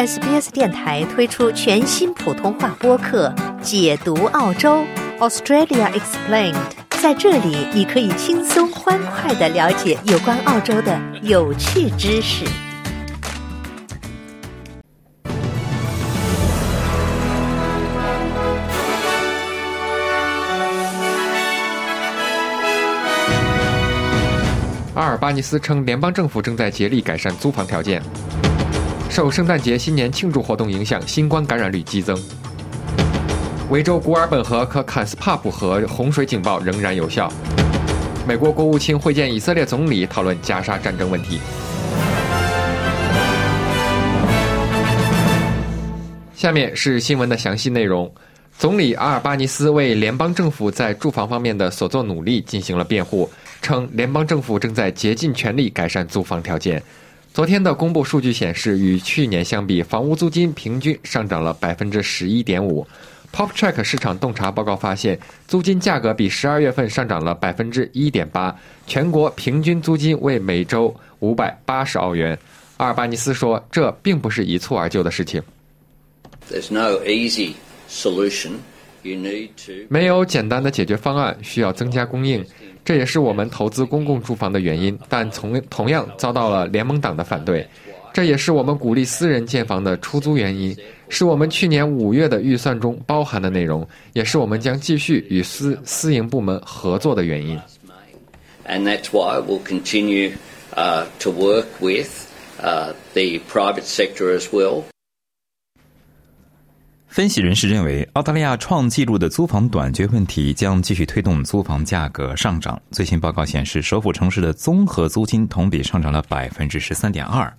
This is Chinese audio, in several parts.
SBS 电台推出全新普通话播客《解读澳洲 Australia Explained》。在这里，你可以轻松欢快的了解有关澳洲的有趣知识。阿尔巴尼斯称，联邦政府正在竭力改善租房条件。受圣诞节、新年庆祝活动影响，新冠感染率激增。维州古尔本河和坎斯帕普河洪水警报仍然有效。美国国务卿会见以色列总理，讨论加沙战争问题。下面是新闻的详细内容。总理阿尔巴尼斯为联邦政府在住房方面的所作努力进行了辩护。称联邦政府正在竭尽全力改善租房条件。昨天的公布数据显示，与去年相比，房屋租金平均上涨了百分之十一点五。PopTrack 市场洞察报告发现，租金价格比十二月份上涨了百分之一点八，全国平均租金为每周五百八十澳元。阿尔巴尼斯说，这并不是一蹴而就的事情。There's no easy solution. 没有简单的解决方案，需要增加供应。这也是我们投资公共住房的原因，但同同样遭到了联盟党的反对。这也是我们鼓励私人建房的出租原因，是我们去年五月的预算中包含的内容，也是我们将继续与私私营部门合作的原因。And that's why we'll continue uh, to work with uh, the private sector as well. 分析人士认为，澳大利亚创纪录的租房短缺问题将继续推动租房价格上涨。最新报告显示，首府城市的综合租金同比上涨了百分之十三点二。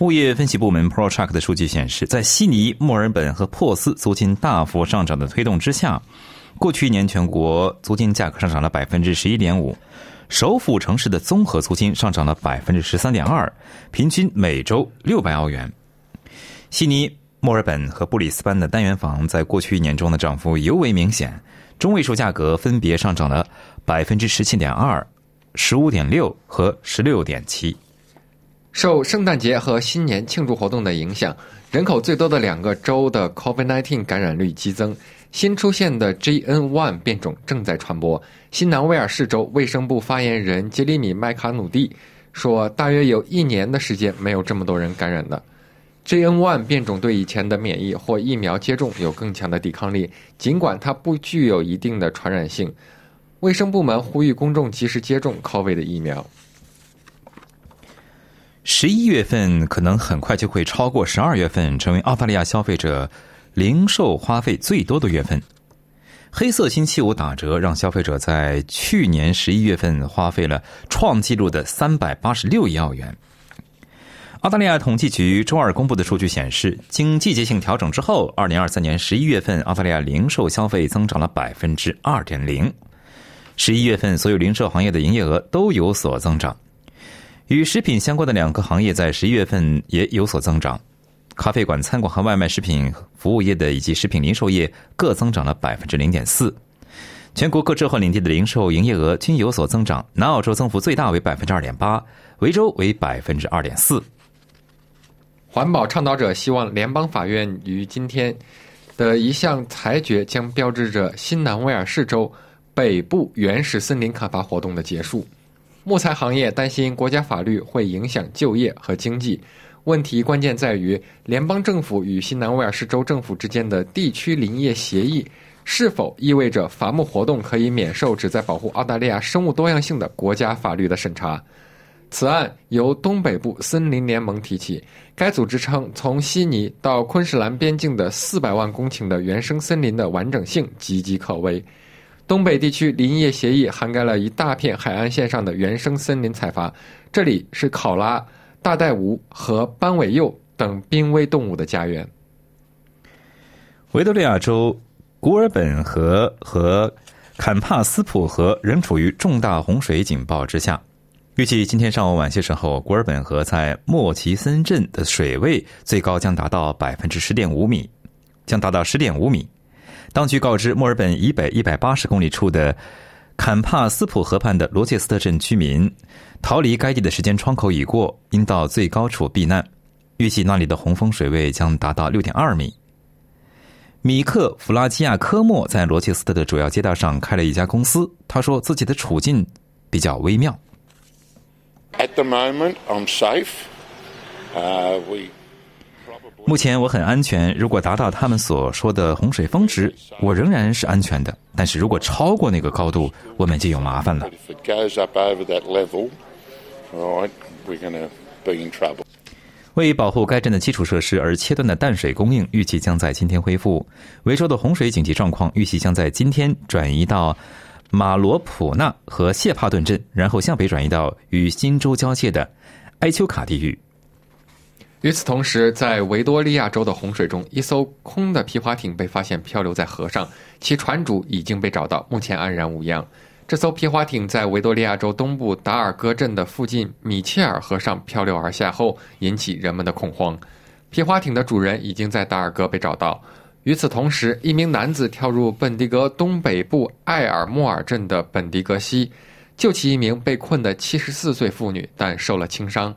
物业分析部门 ProTrack 的数据显示，在悉尼、墨尔本和珀斯租金大幅上涨的推动之下，过去一年全国租金价格上涨了百分之十一点五。首府城市的综合租金上涨了百分之十三点二，平均每周六百澳元。悉尼。墨尔本和布里斯班的单元房在过去一年中的涨幅尤为明显，中位数价格分别上涨了百分之十七点二、十五点六和十六点七。受圣诞节和新年庆祝活动的影响，人口最多的两个州的 COVID-19 感染率激增，新出现的 JN1 变种正在传播。新南威尔士州卫生部发言人杰里米·麦卡努蒂说：“大约有一年的时间没有这么多人感染的。” JN1 变种对以前的免疫或疫苗接种有更强的抵抗力，尽管它不具有一定的传染性。卫生部门呼吁公众及时接种 COVID 的疫苗。十一月份可能很快就会超过十二月份，成为澳大利亚消费者零售花费最多的月份。黑色星期五打折让消费者在去年十一月份花费了创纪录的三百八十六亿澳元。澳大利亚统计局周二公布的数据显示，经季节性调整之后，二零二三年十一月份澳大利亚零售消费增长了百分之二点零。十一月份所有零售行业的营业额都有所增长，与食品相关的两个行业在十一月份也有所增长。咖啡馆、餐馆和外卖食品服务业的以及食品零售业各增长了百分之零点四。全国各州和领地的零售营业额均有所增长，南澳洲增幅最大为百分之二点八，维州为百分之二点四。环保倡导者希望联邦法院于今天的一项裁决将标志着新南威尔士州北部原始森林砍伐活动的结束。木材行业担心国家法律会影响就业和经济。问题关键在于联邦政府与新南威尔士州政府之间的地区林业协议是否意味着伐木活动可以免受旨在保护澳大利亚生物多样性的国家法律的审查。此案由东北部森林联盟提起。该组织称，从悉尼到昆士兰边境的四百万公顷的原生森林的完整性岌岌可危。东北地区林业协议涵盖了一大片海岸线上的原生森林采伐，这里是考拉、大袋吴和斑尾鼬等濒危动物的家园。维多利亚州古尔本河和坎帕斯普河仍处于重大洪水警报之下。预计今天上午晚些时候，古尔本河在莫奇森镇的水位最高将达到百分之十点五米，将达到十点五米。当局告知墨尔本以北一百八十公里处的坎帕斯普河畔的罗切斯特镇居民，逃离该地的时间窗口已过，应到最高处避难。预计那里的洪峰水位将达到六点二米。米克·弗拉基亚科莫在罗切斯特的主要街道上开了一家公司，他说自己的处境比较微妙。目前我很安全，如果达到他们所说的洪水峰值，我仍然是安全的。但是如果超过那个高度，我们就有麻烦了 if it goes up over that level, we're going to be in trouble. 为保护该镇的基础设施而切断的淡水供应，预计将在今天恢复。维州的洪水紧急状况预计将在今天转移到马罗普纳和谢帕顿镇，然后向北转移到与新州交界的埃丘卡地域。与此同时，在维多利亚州的洪水中，一艘空的皮划艇被发现漂流在河上，其船主已经被找到，目前安然无恙。这艘皮划艇在维多利亚州东部达尔戈镇的附近米切尔河上漂流而下后，引起人们的恐慌。皮划艇的主人已经在达尔戈被找到。与此同时，一名男子跳入本迪格东北部埃尔莫尔镇的本迪格溪，救起一名被困的74岁妇女，但受了轻伤。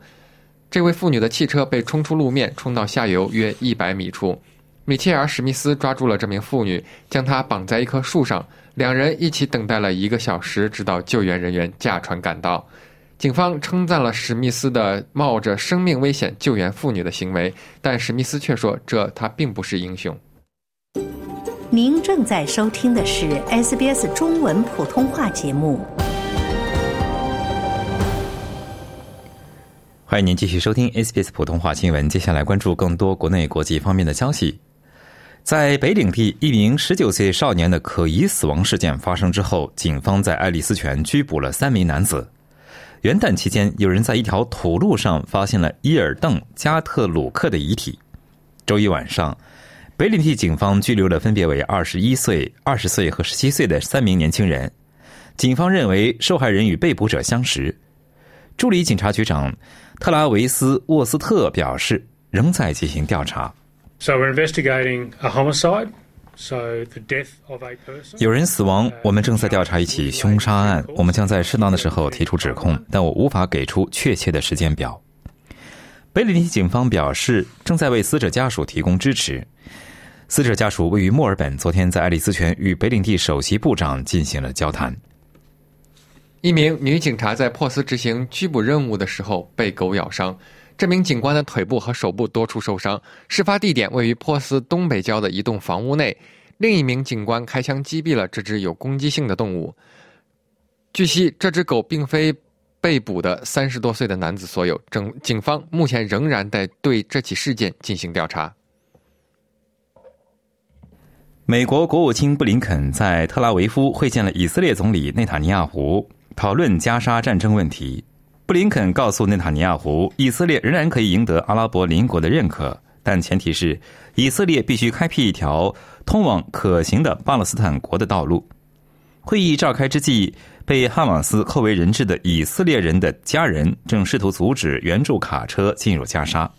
这位妇女的汽车被冲出路面，冲到下游约一百米处。米切尔·史密斯抓住了这名妇女，将她绑在一棵树上，两人一起等待了一个小时，直到救援人员驾船赶到。警方称赞了史密斯的冒着生命危险救援妇女的行为，但史密斯却说这他并不是英雄。您正在收听的是 SBS 中文普通话节目。欢迎您继续收听 SBS 普通话新闻。接下来关注更多国内、国际方面的消息。在北领地，一名19岁少年的可疑死亡事件发生之后，警方在爱丽丝泉拘捕了三名男子。元旦期间，有人在一条土路上发现了伊尔邓·加特鲁克的遗体。周一晚上，北领地警方拘留了分别为二十一岁、二十岁和十七岁的三名年轻人。警方认为受害人与被捕者相识。助理警察局长特拉维斯·沃斯特表示，仍在进行调查。So we're investigating a homicide. So the death of a person. 有人死亡，我们正在调查一起凶杀案，我们将在适当的时候提出指控，但我无法给出确切的时间表。北领地警方表示，正在为死者家属提供支持。死者家属位于墨尔本，昨天在爱丽丝泉与北领地首席部长进行了交谈。一名女警察在珀斯执行拘捕任务的时候被狗咬伤，这名警官的腿部和手部多处受伤。事发地点位于珀斯东北郊的一栋房屋内，另一名警官开枪击毙了这只有攻击性的动物。据悉，这只狗并非被捕的三十多岁的男子所有，整警方目前仍然在对这起事件进行调查。美国国务卿布林肯在特拉维夫会见了以色列总理内塔尼亚胡，讨论加沙战争问题。布林肯告诉内塔尼亚胡，以色列仍然可以赢得阿拉伯邻国的认可，但前提是以色列必须开辟一条通往可行的巴勒斯坦国的道路。会议召开之际，被哈马斯扣为人质的以色列人的家人正试图阻止援助卡车进入加沙。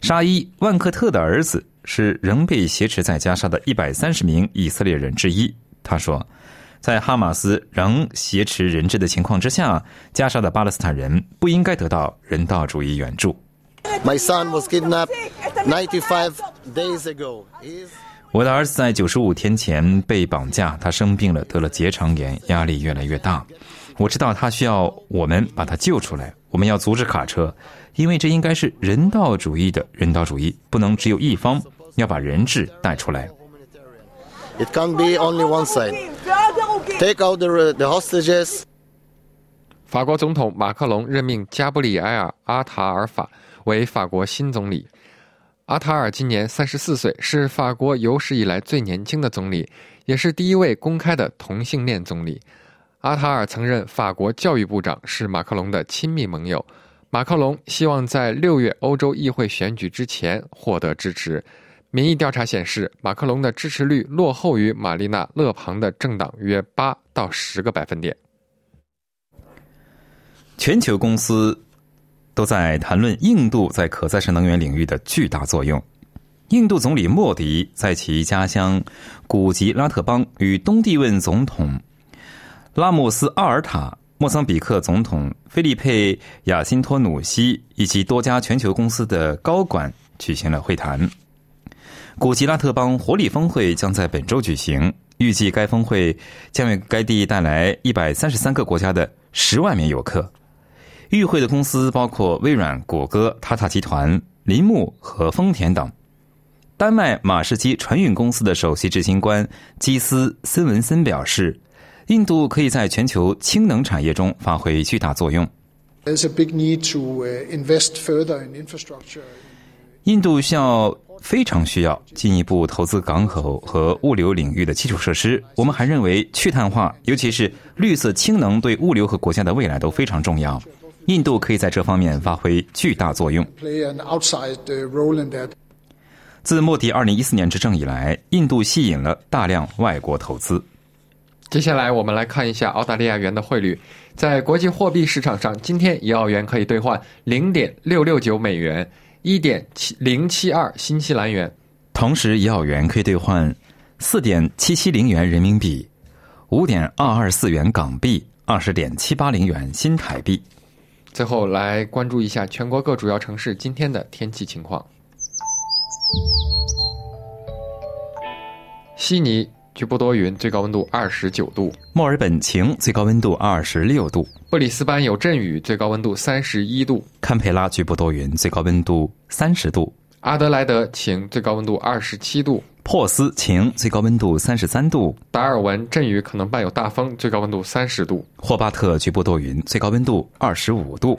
沙伊·万克特的儿子是仍被挟持在加沙的一百三十名以色列人之一。他说，在哈马斯仍挟持人质的情况之下，加沙的巴勒斯坦人不应该得到人道主义援助。My son was kidnapped 95 days ago. 我的儿子在九十五天前被绑架，他生病了，得了结肠炎，压力越来越大。我知道他需要我们把他救出来，我们要阻止卡车，因为这应该是人道主义的人道主义，不能只有一方，要把人质带出来。It can't be only one side. Take out the, the hostages. 法国总统马克龙任命加布里埃尔·阿塔尔法为法国新总理。阿塔尔今年三十四岁，是法国有史以来最年轻的总理，也是第一位公开的同性恋总理。阿塔尔曾任法国教育部长，是马克龙的亲密盟友。马克龙希望在六月欧洲议会选举之前获得支持。民意调查显示，马克龙的支持率落后于玛丽娜·勒庞的政党约八到十个百分点。全球公司都在谈论印度在可再生能源领域的巨大作用。印度总理莫迪在其家乡古吉拉特邦与东帝汶总统拉姆斯阿尔塔莫桑比克总统菲利佩·亚辛托努西以及多家全球公司的高管举行了会谈。古吉拉特邦活力峰会将在本周举行，预计该峰会将为该地带来一百三十三个国家的十万名游客。与会的公司包括微软、谷歌、塔塔集团、铃木和丰田等。丹麦马士基船运公司的首席执行官基斯森文森表示，印度可以在全球氢能产业中发挥巨大作用。There's a big need to invest further in infrastructure. 印度需要非常需要进一步投资港口和物流领域的基础设施。我们还认为去碳化，尤其是绿色氢能，对物流和国家的未来都非常重要。印度可以在这方面发挥巨大作用。Play an outside uh, role in that. 自莫迪二零一四年执政以来，印度吸引了大量外国投资。接下来我们来看一下澳大利亚元的汇率，在国际货币市场上，今天一澳元可以兑换零点六六九美元，一点七零七二新西兰元。同时，一澳元可以兑换四点七七零元人民币，五点二二四元港币，二十点七八零元新台币。最后来关注一下全国各主要城市今天的天气情况。悉尼局部多云，最高温度二十九度；墨尔本晴，最高温度二十六度；布里斯班有阵雨，最高温度三十一度；堪培拉局部多云，最高温度三十度；阿德莱德晴，最高温度二十七度；珀斯晴，最高温度三十三度；达尔文阵雨可能伴有大风，最高温度三十度；霍巴特局部多云，最高温度二十五度。